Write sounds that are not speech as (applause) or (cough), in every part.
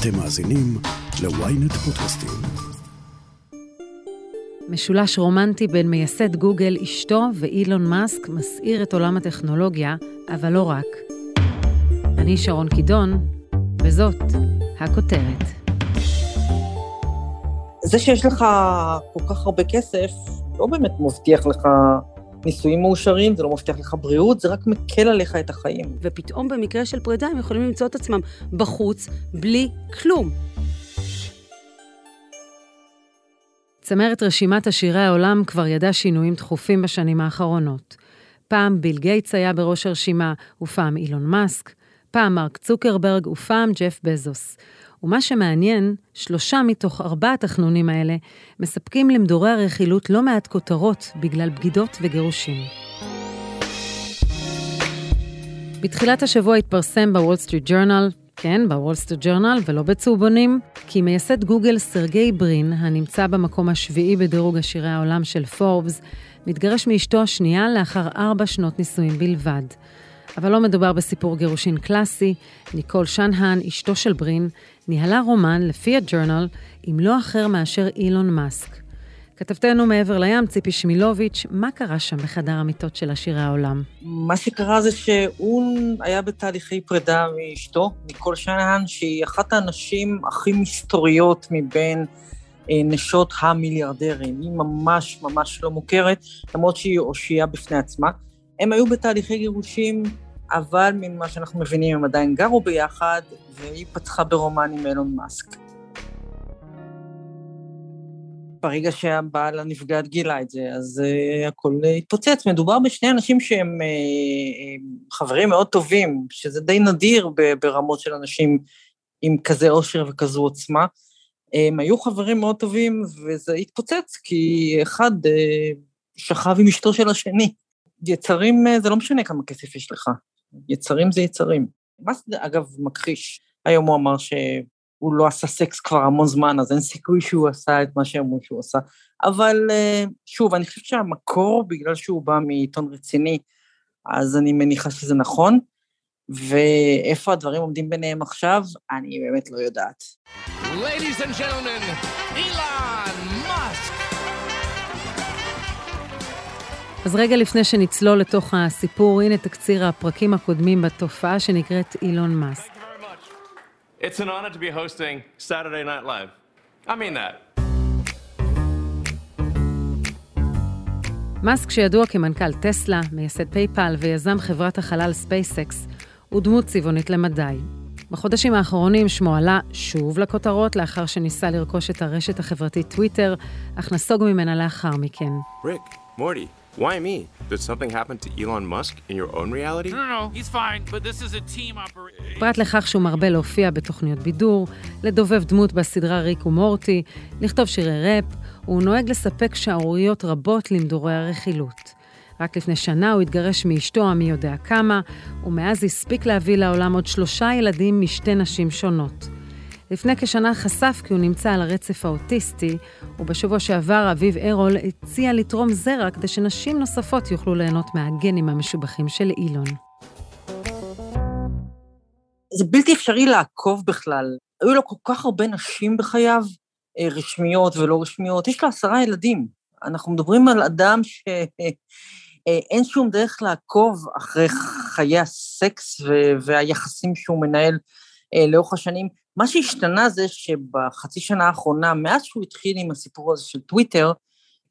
אתם מאזינים ל-ynet פודקאסטים. משולש רומנטי בין מייסד גוגל, אשתו ואילון מאסק מסעיר את עולם הטכנולוגיה, אבל לא רק. אני שרון קידון, וזאת הכותרת. זה שיש לך כל כך הרבה כסף, לא באמת מבטיח לך נישואים מאושרים, זה לא מבטיח לך בריאות, זה רק מקל עליך את החיים. ופתאום במקרה של פרידה הם יכולים למצוא את עצמם בחוץ, בלי כלום. צמרת רשימת עשירי העולם כבר ידעה שינויים תכופים בשנים האחרונות. פעם ביל גייטס היה בראש הרשימה, ופעם אילון מאסק, פעם מרק צוקרברג ופעם ג'ף בזוס. ומה שמעניין, שלושה מתוך ארבעת החנונים האלה מספקים למדורי הרכילות לא מעט כותרות בגלל בגידות וגירושים. בתחילת השבוע התפרסם בוול סטריט ג'ורנל, כן, בוול סטריט ג'ורנל ולא בצהובונים, כי מייסד גוגל סרגי ברין, הנמצא במקום השביעי בדירוג עשירי העולם של פורבס, מתגרש מאשתו השנייה לאחר ארבע שנות נישואים בלבד. אבל לא מדובר בסיפור גירושין קלאסי, ניקול שנהן, אשתו של ברין, ניהלה רומן, לפי הג'ורנל, עם לא אחר מאשר אילון מאסק. כתבתנו מעבר לים, ציפי שמילוביץ', מה קרה שם בחדר המיטות של עשירי העולם? מה שקרה זה שהוא היה בתהליכי פרידה מאשתו, ניקול שנהן, שהיא אחת הנשים הכי מסתוריות מבין אה, נשות המיליארדרים. היא ממש ממש לא מוכרת, למרות שהיא אושייה בפני עצמה. הם היו בתהליכי גירושים, אבל ממה שאנחנו מבינים הם עדיין גרו ביחד, והיא פתחה ברומן עם אילון מאסק. ברגע שהבעל הנפגעת גילה את זה, אז uh, הכל התפוצץ. מדובר בשני אנשים שהם uh, חברים מאוד טובים, שזה די נדיר ברמות של אנשים עם כזה עושר וכזו עוצמה. הם היו חברים מאוד טובים, וזה התפוצץ, כי אחד uh, שכב עם אשתו של השני. יצרים, uh, זה לא משנה כמה כסף יש לך, יצרים זה יצרים. זה, אגב, מכחיש. היום הוא אמר שהוא לא עשה סקס כבר המון זמן, אז אין סיכוי שהוא עשה את מה שאמרו שהוא עשה. אבל אה, שוב, אני חושבת שהמקור, בגלל שהוא בא מעיתון רציני, אז אני מניחה שזה נכון. ואיפה הדברים עומדים ביניהם עכשיו, אני באמת לא יודעת. Ladies and gentlemen, אילן מאסק. אז רגע לפני שנצלול לתוך הסיפור, הנה תקציר הפרקים הקודמים בתופעה שנקראת אילון מאסק. It's an honor to be hosting Saturday Night Live. I mean that. מאסק, שידוע כמנכ"ל טסלה, מייסד פייפל ויזם חברת החלל ספייסקס, הוא דמות צבעונית למדי. בחודשים האחרונים שמו עלה שוב לכותרות לאחר שניסה לרכוש את הרשת החברתית טוויטר, אך נסוג ממנה לאחר מכן. ריק, מורטי, Why me? Did something happen to Elon Musk in your own reality? No, no, no, he's fine, but this is a team operation. פרט לכך שהוא מרבה להופיע בתוכניות בידור, לדובב דמות בסדרה ריק ומורטי, לכתוב שירי ראפ, הוא נוהג לספק שערוריות רבות למדורי הרכילות. רק לפני שנה הוא התגרש מאשתו המי יודע כמה, ומאז הספיק להביא לעולם עוד שלושה ילדים משתי נשים שונות. לפני כשנה חשף כי הוא נמצא על הרצף האוטיסטי, ובשבוע שעבר אביב ארול הציע לתרום זרע כדי שנשים נוספות יוכלו ליהנות מהגנים המשובחים של אילון. זה בלתי אפשרי לעקוב בכלל. היו לו כל כך הרבה נשים בחייו, אה, רשמיות ולא רשמיות. יש לו עשרה ילדים. אנחנו מדברים על אדם שאין שום דרך לעקוב אחרי חיי הסקס והיחסים שהוא מנהל אה, לאורך השנים. מה שהשתנה זה שבחצי שנה האחרונה, מאז שהוא התחיל עם הסיפור הזה של טוויטר,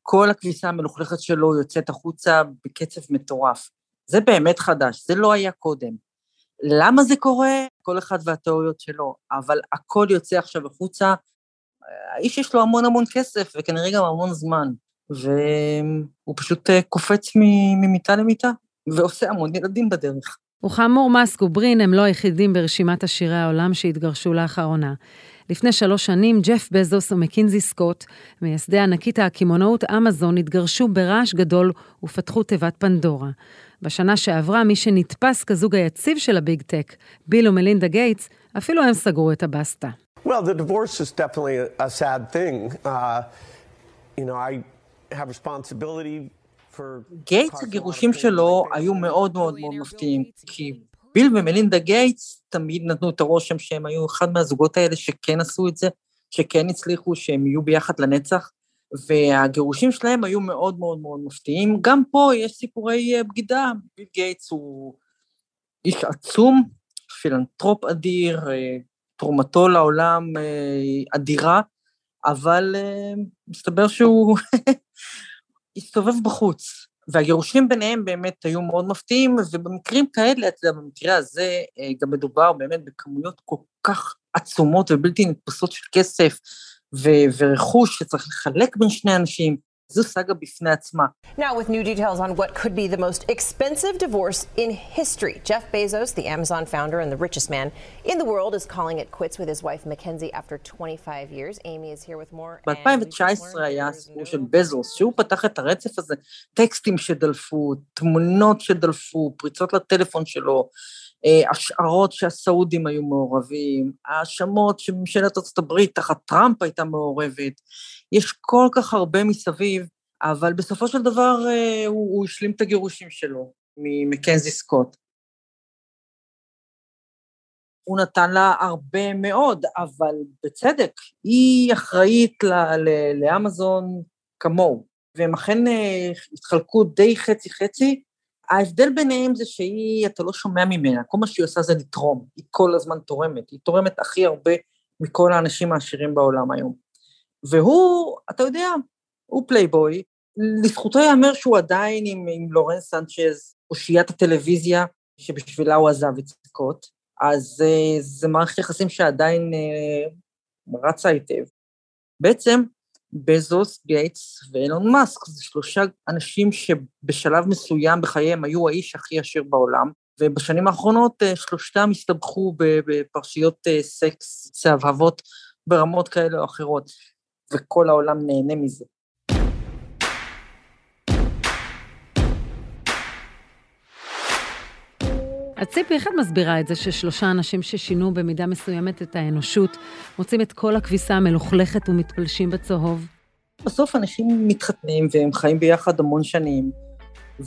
כל הכביסה המלוכלכת שלו יוצאת החוצה בקצב מטורף. זה באמת חדש, זה לא היה קודם. למה זה קורה? כל אחד והתיאוריות שלו, אבל הכל יוצא עכשיו החוצה. האיש יש לו המון המון כסף, וכנראה גם המון זמן, והוא פשוט אה, קופץ ממיטה למיטה, ועושה המון ילדים בדרך. וכאמור, מאסק וברין הם לא היחידים ברשימת עשירי העולם שהתגרשו לאחרונה. לפני שלוש שנים, ג'ף בזוס ומקינזי סקוט, מייסדי ענקית הקמעונאות אמזון, התגרשו ברעש גדול ופתחו תיבת פנדורה. בשנה שעברה, מי שנתפס כזוג היציב של ה Big Tech, ביל ומלינדה גייטס, אפילו הם סגרו את הבסטה. Well, the divorce is definitely a sad thing. Uh, you know, I have responsibility גייטס, הגירושים שלו היו מאוד מאוד מאוד מפתיעים, כי ביל ומלינדה גייטס תמיד נתנו את הרושם שהם היו אחד מהזוגות האלה שכן עשו את זה, שכן הצליחו, שהם יהיו ביחד לנצח, והגירושים שלהם היו מאוד מאוד מאוד מפתיעים. גם פה יש סיפורי אה, בגידה, ביל גייטס הוא איש עצום, פילנטרופ אדיר, אה, תרומתו לעולם אה, אדירה, אבל מסתבר שהוא (laughs) הסתובב בחוץ. והגירושים ביניהם באמת היו מאוד מפתיעים, ובמקרים כאלה, אתה יודע, במקרה הזה אה, גם מדובר באמת בכמויות כל כך עצומות ובלתי נתפסות של כסף ו- ורכוש שצריך לחלק בין שני אנשים, זו סאגה בפני עצמה. Now with new details on what could be the most expensive divorce in history. Jeff Bezos, the Amazon founder and the richest man in the world, is calling it quits with his wife Mackenzie after 25 years. Amy is here with more. ב-2019 היה הסיפור של בזוס, שהוא פתח את הרצף הזה, טקסטים שדלפו, תמונות שדלפו, פריצות לטלפון שלו, השערות שהסעודים היו מעורבים, האשמות שממשלת ארצות הברית תחת טראמפ הייתה מעורבת. יש כל כך הרבה מסביב, אבל בסופו של דבר אה, הוא, הוא השלים את הגירושים שלו ממקנזי סקוט. הוא נתן לה הרבה מאוד, אבל בצדק, היא אחראית לאמזון כמוהו, והם אכן אה, התחלקו די חצי-חצי. ההבדל ביניהם זה שהיא, אתה לא שומע ממנה, כל מה שהיא עושה זה לתרום, היא כל הזמן תורמת, היא תורמת הכי הרבה מכל האנשים העשירים בעולם היום. והוא, אתה יודע, הוא פלייבוי, לזכותו ייאמר שהוא עדיין עם, עם לורן סנצ'ז, אושיית הטלוויזיה, שבשבילה הוא עזב את סקוט, אז אה, זה מערכת יחסים שעדיין אה, רצה היטב. בעצם, בזוס, גייטס ואילון מאסק, זה שלושה אנשים שבשלב מסוים בחייהם היו האיש הכי עשיר בעולם, ובשנים האחרונות uh, שלושתם הסתבכו בפרשיות uh, סקס, צהבהבות ברמות כאלה או אחרות. וכל העולם נהנה מזה. אז ציפי, איך את מסבירה את זה ששלושה אנשים ששינו במידה מסוימת את האנושות, מוצאים את כל הכביסה המלוכלכת ומתפלשים בצהוב? בסוף אנשים מתחתנים והם חיים ביחד המון שנים,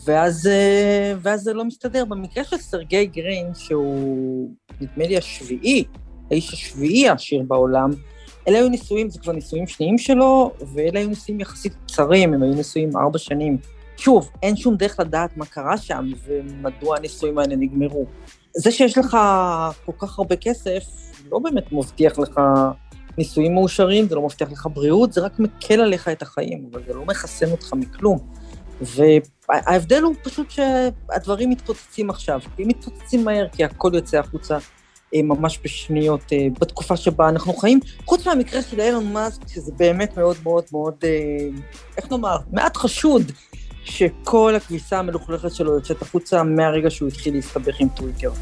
ואז, אה, ואז זה לא מסתדר. במקרה של סרגי גרין, שהוא נדמה לי השביעי, האיש השביעי העשיר בעולם, אלה היו נישואים, זה כבר נישואים שניים שלו, ואלה היו נישואים יחסית קצרים, הם היו נישואים ארבע שנים. שוב, אין שום דרך לדעת מה קרה שם ומדוע הנישואים האלה נגמרו. זה שיש לך כל כך הרבה כסף, לא באמת מבטיח לך נישואים מאושרים, זה לא מבטיח לך בריאות, זה רק מקל עליך את החיים, אבל זה לא מחסן אותך מכלום. וההבדל הוא פשוט שהדברים מתפוצצים עכשיו, הם מתפוצצים מהר כי הכל יוצא החוצה ממש בשניות אה, בתקופה שבה אנחנו חיים, חוץ מהמקרה של אילון מאסק, שזה באמת מאוד מאוד מאוד, אה, איך נאמר, מעט חשוד שכל הכביסה המלוכלכת שלו יוצאת החוצה מהרגע שהוא התחיל להסתבך עם טוויטר.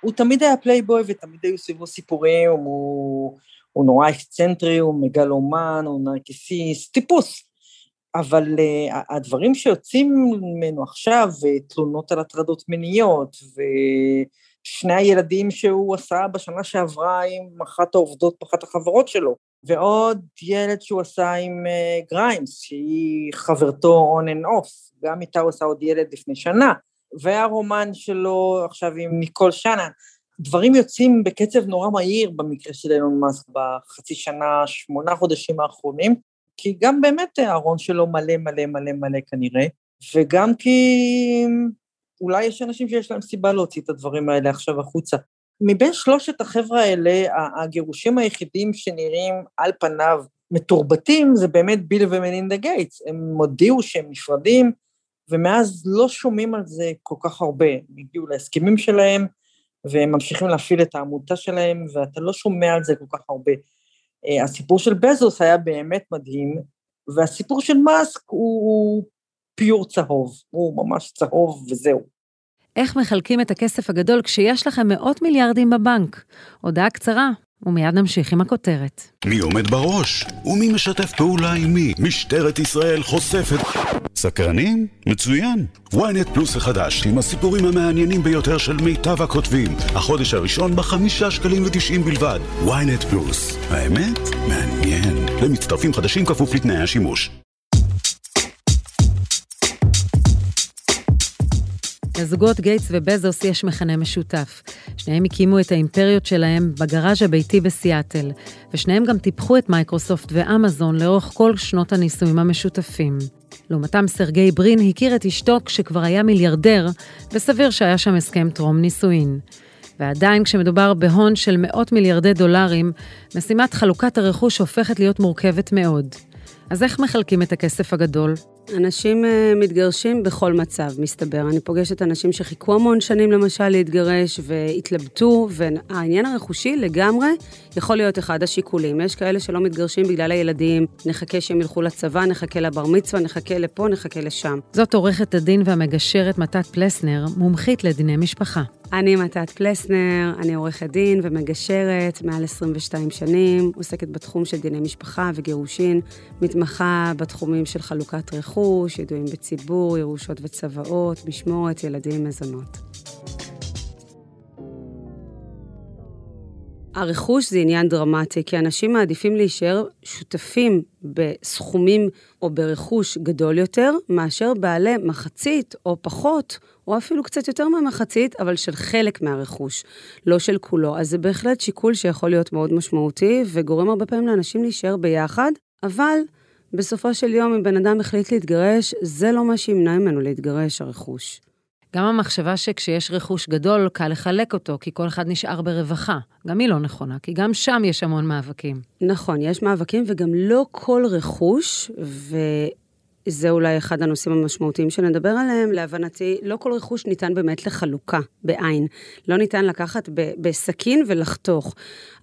הוא תמיד היה פלייבוי ותמיד היו סביבו סיפורים, הוא, הוא נורא אקסצנטרי, הוא מגלומן, הוא נרקיסיסט, טיפוס. אבל אה, הדברים שיוצאים ממנו עכשיו, תלונות על הטרדות מיניות, ושני הילדים שהוא עשה בשנה שעברה עם אחת העובדות באחת החברות שלו, ועוד ילד שהוא עשה עם אה, גריימס, שהיא חברתו on and off, גם איתה הוא עשה עוד ילד לפני שנה, והרומן שלו עכשיו עם ניקול שנהן. דברים יוצאים בקצב נורא מהיר במקרה של אילון מאסק בחצי שנה, שמונה חודשים האחרונים, כי גם באמת הארון שלו מלא מלא מלא מלא כנראה, וגם כי אולי יש אנשים שיש להם סיבה להוציא את הדברים האלה עכשיו החוצה. מבין שלושת החבר'ה האלה, הגירושים היחידים שנראים על פניו מתורבתים זה באמת ביל ומלינדה גייטס. הם הודיעו שהם נפרדים, ומאז לא שומעים על זה כל כך הרבה. הם הגיעו להסכמים שלהם, והם ממשיכים להפעיל את העמותה שלהם, ואתה לא שומע על זה כל כך הרבה. אה, הסיפור של בזוס היה באמת מדהים, והסיפור של מאסק הוא פיור צהוב, הוא ממש צהוב וזהו. איך מחלקים את הכסף הגדול כשיש לכם מאות מיליארדים בבנק? הודעה קצרה, ומיד נמשיך עם הכותרת. מי עומד בראש? ומי משתף פעולה עם מי? משטרת ישראל חושפת... סקרנים? מצוין. ynet פלוס החדש, עם הסיפורים המעניינים ביותר של מיטב הכותבים. החודש הראשון בחמישה שקלים ותשעים בלבד. ynet פלוס. האמת? מעניין. למצטרפים חדשים כפוף לתנאי השימוש. לזוגות גייטס ובזוס יש מכנה משותף. שניהם הקימו את האימפריות שלהם בגראז' הביתי בסיאטל, ושניהם גם טיפחו את מייקרוסופט ואמזון לאורך כל שנות הנישואים המשותפים. לעומתם סרגי ברין הכיר את אשתו כשכבר היה מיליארדר, וסביר שהיה שם הסכם טרום נישואין. ועדיין כשמדובר בהון של מאות מיליארדי דולרים, משימת חלוקת הרכוש הופכת להיות מורכבת מאוד. אז איך מחלקים את הכסף הגדול? אנשים uh, מתגרשים בכל מצב, מסתבר. אני פוגשת אנשים שחיכו המון שנים למשל להתגרש והתלבטו, והעניין הרכושי לגמרי יכול להיות אחד השיקולים. יש כאלה שלא מתגרשים בגלל הילדים, נחכה שהם ילכו לצבא, נחכה לבר מצווה, נחכה לפה, נחכה לשם. זאת עורכת הדין והמגשרת מתת פלסנר, מומחית לדיני משפחה. אני מתת פלסנר, אני עורכת דין ומגשרת מעל 22 שנים, עוסקת בתחום של דיני משפחה וגירושין, מתמחה בתחומים של חלוקת רכוש, ידועים בציבור, ירושות וצוואות, משמורת, ילדים, מזונות. הרכוש זה עניין דרמטי, כי אנשים מעדיפים להישאר שותפים בסכומים או ברכוש גדול יותר, מאשר בעלי מחצית או פחות, או אפילו קצת יותר מהמחצית, אבל של חלק מהרכוש, לא של כולו. אז זה בהחלט שיקול שיכול להיות מאוד משמעותי, וגורם הרבה פעמים לאנשים להישאר ביחד, אבל בסופו של יום, אם בן אדם החליט להתגרש, זה לא מה שימנע ממנו להתגרש, הרכוש. גם המחשבה שכשיש רכוש גדול, קל לחלק אותו, כי כל אחד נשאר ברווחה. גם היא לא נכונה, כי גם שם יש המון מאבקים. נכון, יש מאבקים, וגם לא כל רכוש, ו... זה אולי אחד הנושאים המשמעותיים שנדבר עליהם. להבנתי, לא כל רכוש ניתן באמת לחלוקה, בעין. לא ניתן לקחת בסכין ולחתוך.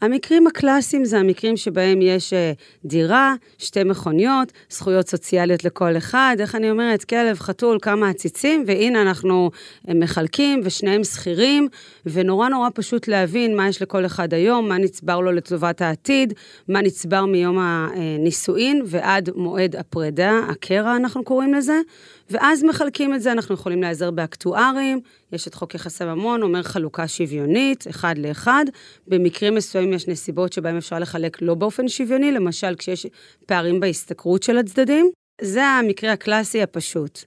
המקרים הקלאסיים זה המקרים שבהם יש אה, דירה, שתי מכוניות, זכויות סוציאליות לכל אחד, איך אני אומרת, כלב, חתול, כמה עציצים, והנה אנחנו אה, מחלקים, ושניהם שכירים, ונורא נורא פשוט להבין מה יש לכל אחד היום, מה נצבר לו לטובת העתיד, מה נצבר מיום הנישואין ועד מועד הפרידה, הקרע אנחנו קוראים לזה, ואז מחלקים את זה, אנחנו יכולים להיעזר באקטוארים, יש את חוק יחסי ממון, אומר חלוקה שוויונית, אחד לאחד. במקרים מסוימים יש נסיבות שבהם אפשר לחלק לא באופן שוויוני, למשל כשיש פערים בהשתכרות של הצדדים. זה המקרה הקלאסי הפשוט.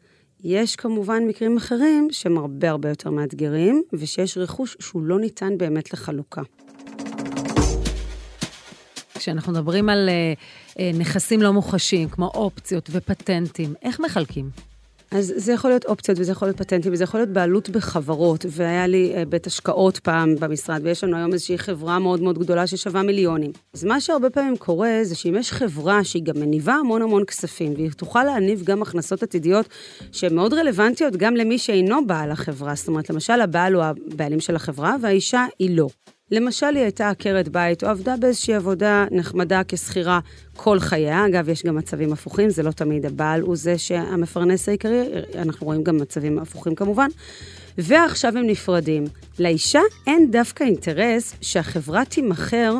יש כמובן מקרים אחרים שהם הרבה הרבה יותר מאתגרים, ושיש רכוש שהוא לא ניתן באמת לחלוקה. כשאנחנו מדברים על uh, uh, נכסים לא מוחשיים, כמו אופציות ופטנטים, איך מחלקים? אז זה יכול להיות אופציות, וזה יכול להיות פטנטים, וזה יכול להיות בעלות בחברות, והיה לי uh, בית השקעות פעם במשרד, ויש לנו היום איזושהי חברה מאוד מאוד גדולה ששווה מיליונים. אז מה שהרבה פעמים קורה, זה שאם יש חברה שהיא גם מניבה המון המון כספים, והיא תוכל להניב גם הכנסות עתידיות שהן מאוד רלוונטיות גם למי שאינו בעל החברה. זאת אומרת, למשל, הבעל הוא הבעלים של החברה, והאישה היא לא. למשל, היא הייתה עקרת בית, או עבדה באיזושהי עבודה נחמדה כשכירה כל חייה. אגב, יש גם מצבים הפוכים, זה לא תמיד הבעל הוא זה שהמפרנס העיקרי, אנחנו רואים גם מצבים הפוכים כמובן. ועכשיו הם נפרדים. לאישה אין דווקא אינטרס שהחברה תימכר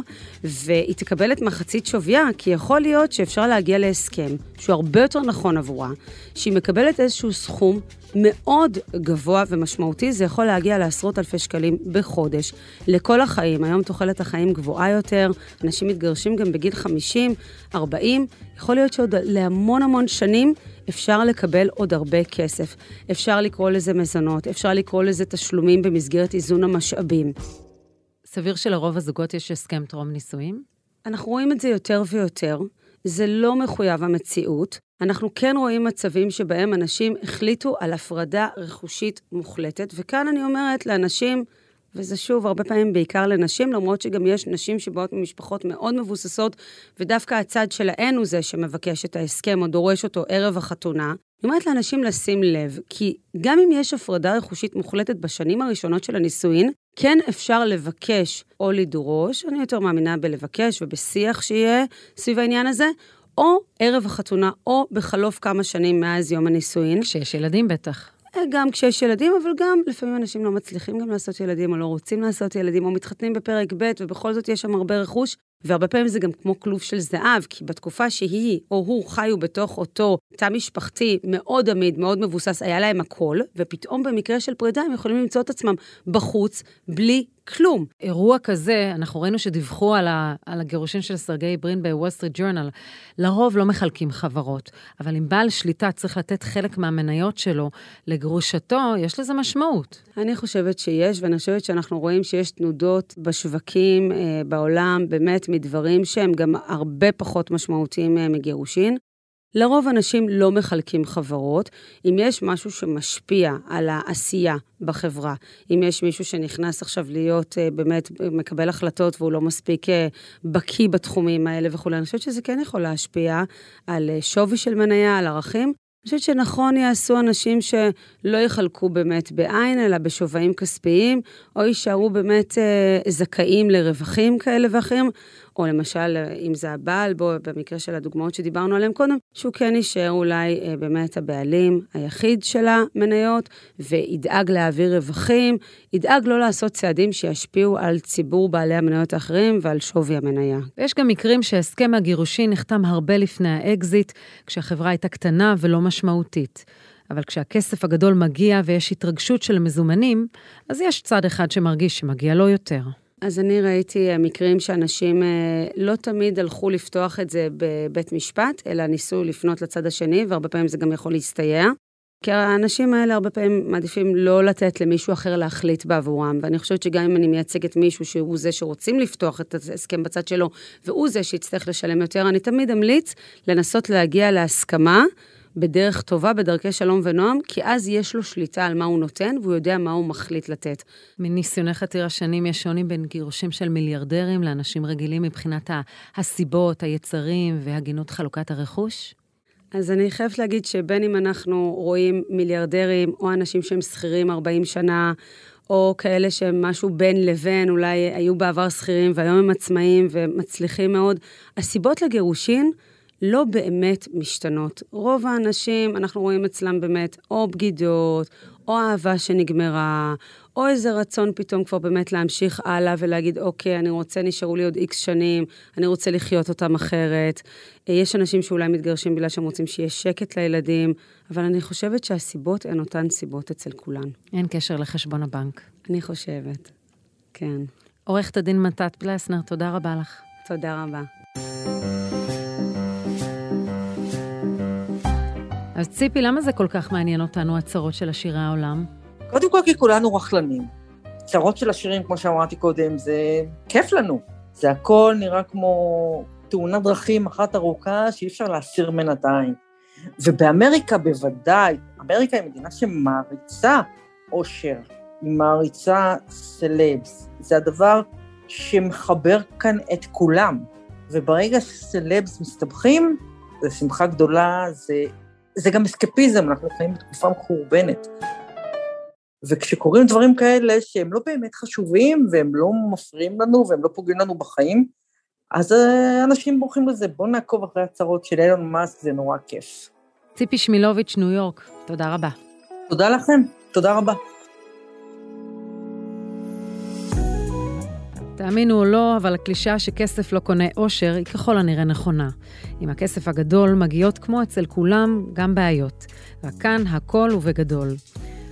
והיא תקבל את מחצית שוויה, כי יכול להיות שאפשר להגיע להסכם שהוא הרבה יותר נכון עבורה, שהיא מקבלת איזשהו סכום מאוד גבוה ומשמעותי, זה יכול להגיע לעשרות אלפי שקלים בחודש, לכל החיים. היום תוחלת החיים גבוהה יותר, אנשים מתגרשים גם בגיל 50, 40, יכול להיות שעוד להמון המון שנים אפשר לקבל עוד הרבה כסף. אפשר לקרוא לזה מזונות, אפשר לקרוא לזה תשלומים במסגרת איזון המשאבים. סביר שלרוב הזוגות יש הסכם טרום נישואים? אנחנו רואים את זה יותר ויותר. זה לא מחויב המציאות. אנחנו כן רואים מצבים שבהם אנשים החליטו על הפרדה רכושית מוחלטת, וכאן אני אומרת לאנשים, וזה שוב, הרבה פעמים בעיקר לנשים, למרות שגם יש נשים שבאות ממשפחות מאוד מבוססות, ודווקא הצד שלהן הוא זה שמבקש את ההסכם או דורש אותו ערב החתונה. אני אומרת לאנשים לשים לב, כי גם אם יש הפרדה רכושית מוחלטת בשנים הראשונות של הנישואין, כן אפשר לבקש או לדרוש, אני יותר מאמינה בלבקש ובשיח שיהיה סביב העניין הזה, או ערב החתונה, או בחלוף כמה שנים מאז יום הנישואין. כשיש ילדים בטח. אה, גם כשיש ילדים, אבל גם לפעמים אנשים לא מצליחים גם לעשות ילדים, או לא רוצים לעשות ילדים, או מתחתנים בפרק ב', ובכל זאת יש שם הרבה רכוש. והרבה פעמים זה גם כמו כלוב של זהב, כי בתקופה שהיא או הוא חיו בתוך אותו תא משפחתי מאוד עמיד, מאוד מבוסס, היה להם הכל, ופתאום במקרה של פרידה הם יכולים למצוא את עצמם בחוץ, בלי כלום. אירוע כזה, אנחנו ראינו שדיווחו על, ה, על הגירושין של סרגי ברין בוול סטריט ג'ורנל. לרוב לא מחלקים חברות, אבל אם בעל שליטה צריך לתת חלק מהמניות שלו לגרושתו, יש לזה משמעות. אני חושבת שיש, ואני חושבת שאנחנו רואים שיש תנודות בשווקים אה, בעולם, באמת מדברים שהם גם הרבה פחות משמעותיים אה, מגירושין. לרוב אנשים לא מחלקים חברות. אם יש משהו שמשפיע על העשייה בחברה, אם יש מישהו שנכנס עכשיו להיות uh, באמת מקבל החלטות והוא לא מספיק uh, בקיא בתחומים האלה וכולי, אני חושבת שזה כן יכול להשפיע על שווי של מניה, על ערכים. חושבת שנכון יעשו אנשים שלא יחלקו באמת בעין, אלא בשווים כספיים, או יישארו באמת אה, זכאים לרווחים כאלה ואחרים, או למשל, אם זה הבעל, בו, במקרה של הדוגמאות שדיברנו עליהן קודם, שהוא כן יישאר אולי אה, באמת הבעלים היחיד של המניות, וידאג להעביר רווחים, ידאג לא לעשות צעדים שישפיעו על ציבור בעלי המניות האחרים ועל שווי המניה. ויש גם מקרים שהסכם הגירושין נחתם הרבה לפני האקזיט, כשהחברה הייתה קטנה ולא משמעותית. אבל כשהכסף הגדול מגיע ויש התרגשות של מזומנים, אז יש צד אחד שמרגיש שמגיע לו יותר. אז אני ראיתי אה, מקרים שאנשים אה, לא תמיד הלכו לפתוח את זה בבית משפט, אלא ניסו לפנות לצד השני, והרבה פעמים זה גם יכול להסתייע. כי האנשים האלה הרבה פעמים מעדיפים לא לתת למישהו אחר להחליט בעבורם, ואני חושבת שגם אם אני מייצגת מישהו שהוא זה שרוצים לפתוח את ההסכם בצד שלו, והוא זה שיצטרך לשלם יותר, אני תמיד אמליץ לנסות להגיע להסכמה בדרך טובה, בדרכי שלום ונועם, כי אז יש לו שליטה על מה הוא נותן, והוא יודע מה הוא מחליט לתת. מניסיונך עתיר השנים, יש שוני בין גירושים של מיליארדרים לאנשים רגילים מבחינת הסיבות, היצרים והגינות חלוקת הרכוש? אז אני חייבת להגיד שבין אם אנחנו רואים מיליארדרים, או אנשים שהם שכירים 40 שנה, או כאלה שהם משהו בין לבין, אולי היו בעבר שכירים והיום הם עצמאים ומצליחים מאוד, הסיבות לגירושין לא באמת משתנות. רוב האנשים, אנחנו רואים אצלם באמת או בגידות, או אהבה שנגמרה, או איזה רצון פתאום כבר באמת להמשיך הלאה ולהגיד, אוקיי, אני רוצה, נשארו לי עוד איקס שנים, אני רוצה לחיות אותם אחרת. יש אנשים שאולי מתגרשים בגלל שהם רוצים שיהיה שקט לילדים, אבל אני חושבת שהסיבות הן אותן סיבות אצל כולן. אין קשר לחשבון הבנק. אני חושבת, כן. עורכת הדין מתת פלסנר, תודה רבה לך. תודה רבה. אז ציפי, למה זה כל כך מעניין אותנו, הצרות של עשירי העולם? קודם כל כי כולנו רכלנים. צרות של עשירים, כמו שאמרתי קודם, זה כיף לנו. זה הכל נראה כמו תאונת דרכים אחת ארוכה שאי אפשר להסיר את העין. ובאמריקה בוודאי, אמריקה היא מדינה שמעריצה עושר, היא מעריצה סלבס. זה הדבר שמחבר כאן את כולם. וברגע שסלבס מסתבכים, זה שמחה גדולה, זה זה גם אסקפיזם, אנחנו חיים בתקופה מחורבנת. וכשקורים דברים כאלה שהם לא באמת חשובים, והם לא מפריעים לנו, והם לא פוגעים לנו בחיים, אז אה, אנשים בורחים לזה. בואו נעקוב אחרי הצהרות של אילון מאסק, זה נורא כיף. ציפי שמילוביץ', ניו יורק, תודה רבה. תודה לכם, תודה רבה. תאמינו או לא, אבל הקלישאה שכסף לא קונה אושר היא ככל הנראה נכונה. עם הכסף הגדול מגיעות כמו אצל כולם גם בעיות. וכאן הכל הוא בגדול.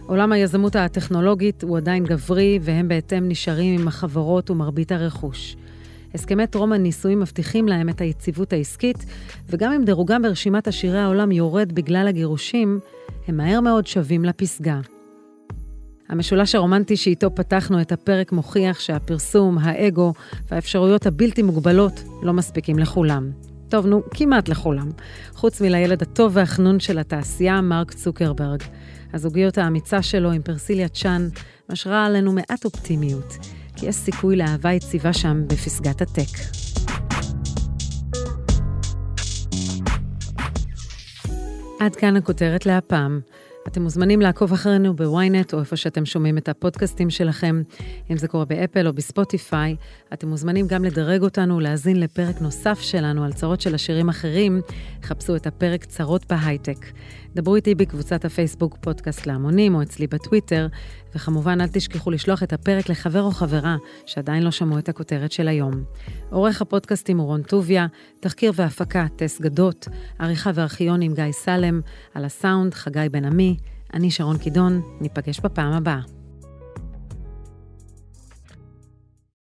עולם היזמות הטכנולוגית הוא עדיין גברי, והם בהתאם נשארים עם החברות ומרבית הרכוש. הסכמי טרום הנישואים מבטיחים להם את היציבות העסקית, וגם אם דירוגם ברשימת עשירי העולם יורד בגלל הגירושים, הם מהר מאוד שווים לפסגה. המשולש הרומנטי שאיתו פתחנו את הפרק מוכיח שהפרסום, האגו והאפשרויות הבלתי מוגבלות לא מספיקים לכולם. טוב, נו, כמעט לכולם. חוץ מלילד הטוב והחנון של התעשייה, מרק צוקרברג. הזוגיות האמיצה שלו עם פרסיליה צ'אן משרה עלינו מעט אופטימיות, כי יש סיכוי לאהבה יציבה שם בפסגת הטק. עד כאן הכותרת להפעם. אתם מוזמנים לעקוב אחרינו בוויינט או איפה שאתם שומעים את הפודקאסטים שלכם, אם זה קורה באפל או בספוטיפיי. אתם מוזמנים גם לדרג אותנו, להאזין לפרק נוסף שלנו על צרות של עשירים אחרים. חפשו את הפרק צרות בהייטק. דברו איתי בקבוצת הפייסבוק פודקאסט להמונים או אצלי בטוויטר, וכמובן אל תשכחו לשלוח את הפרק לחבר או חברה שעדיין לא שמעו את הכותרת של היום. עורך הפודקאסטים הוא רון טוביה, תחקיר והפקה טס גדות, עריכה וארכיון עם גיא סלם, על הסאונד חגי בן עמי, אני שרון קידון, ניפגש בפעם הבאה.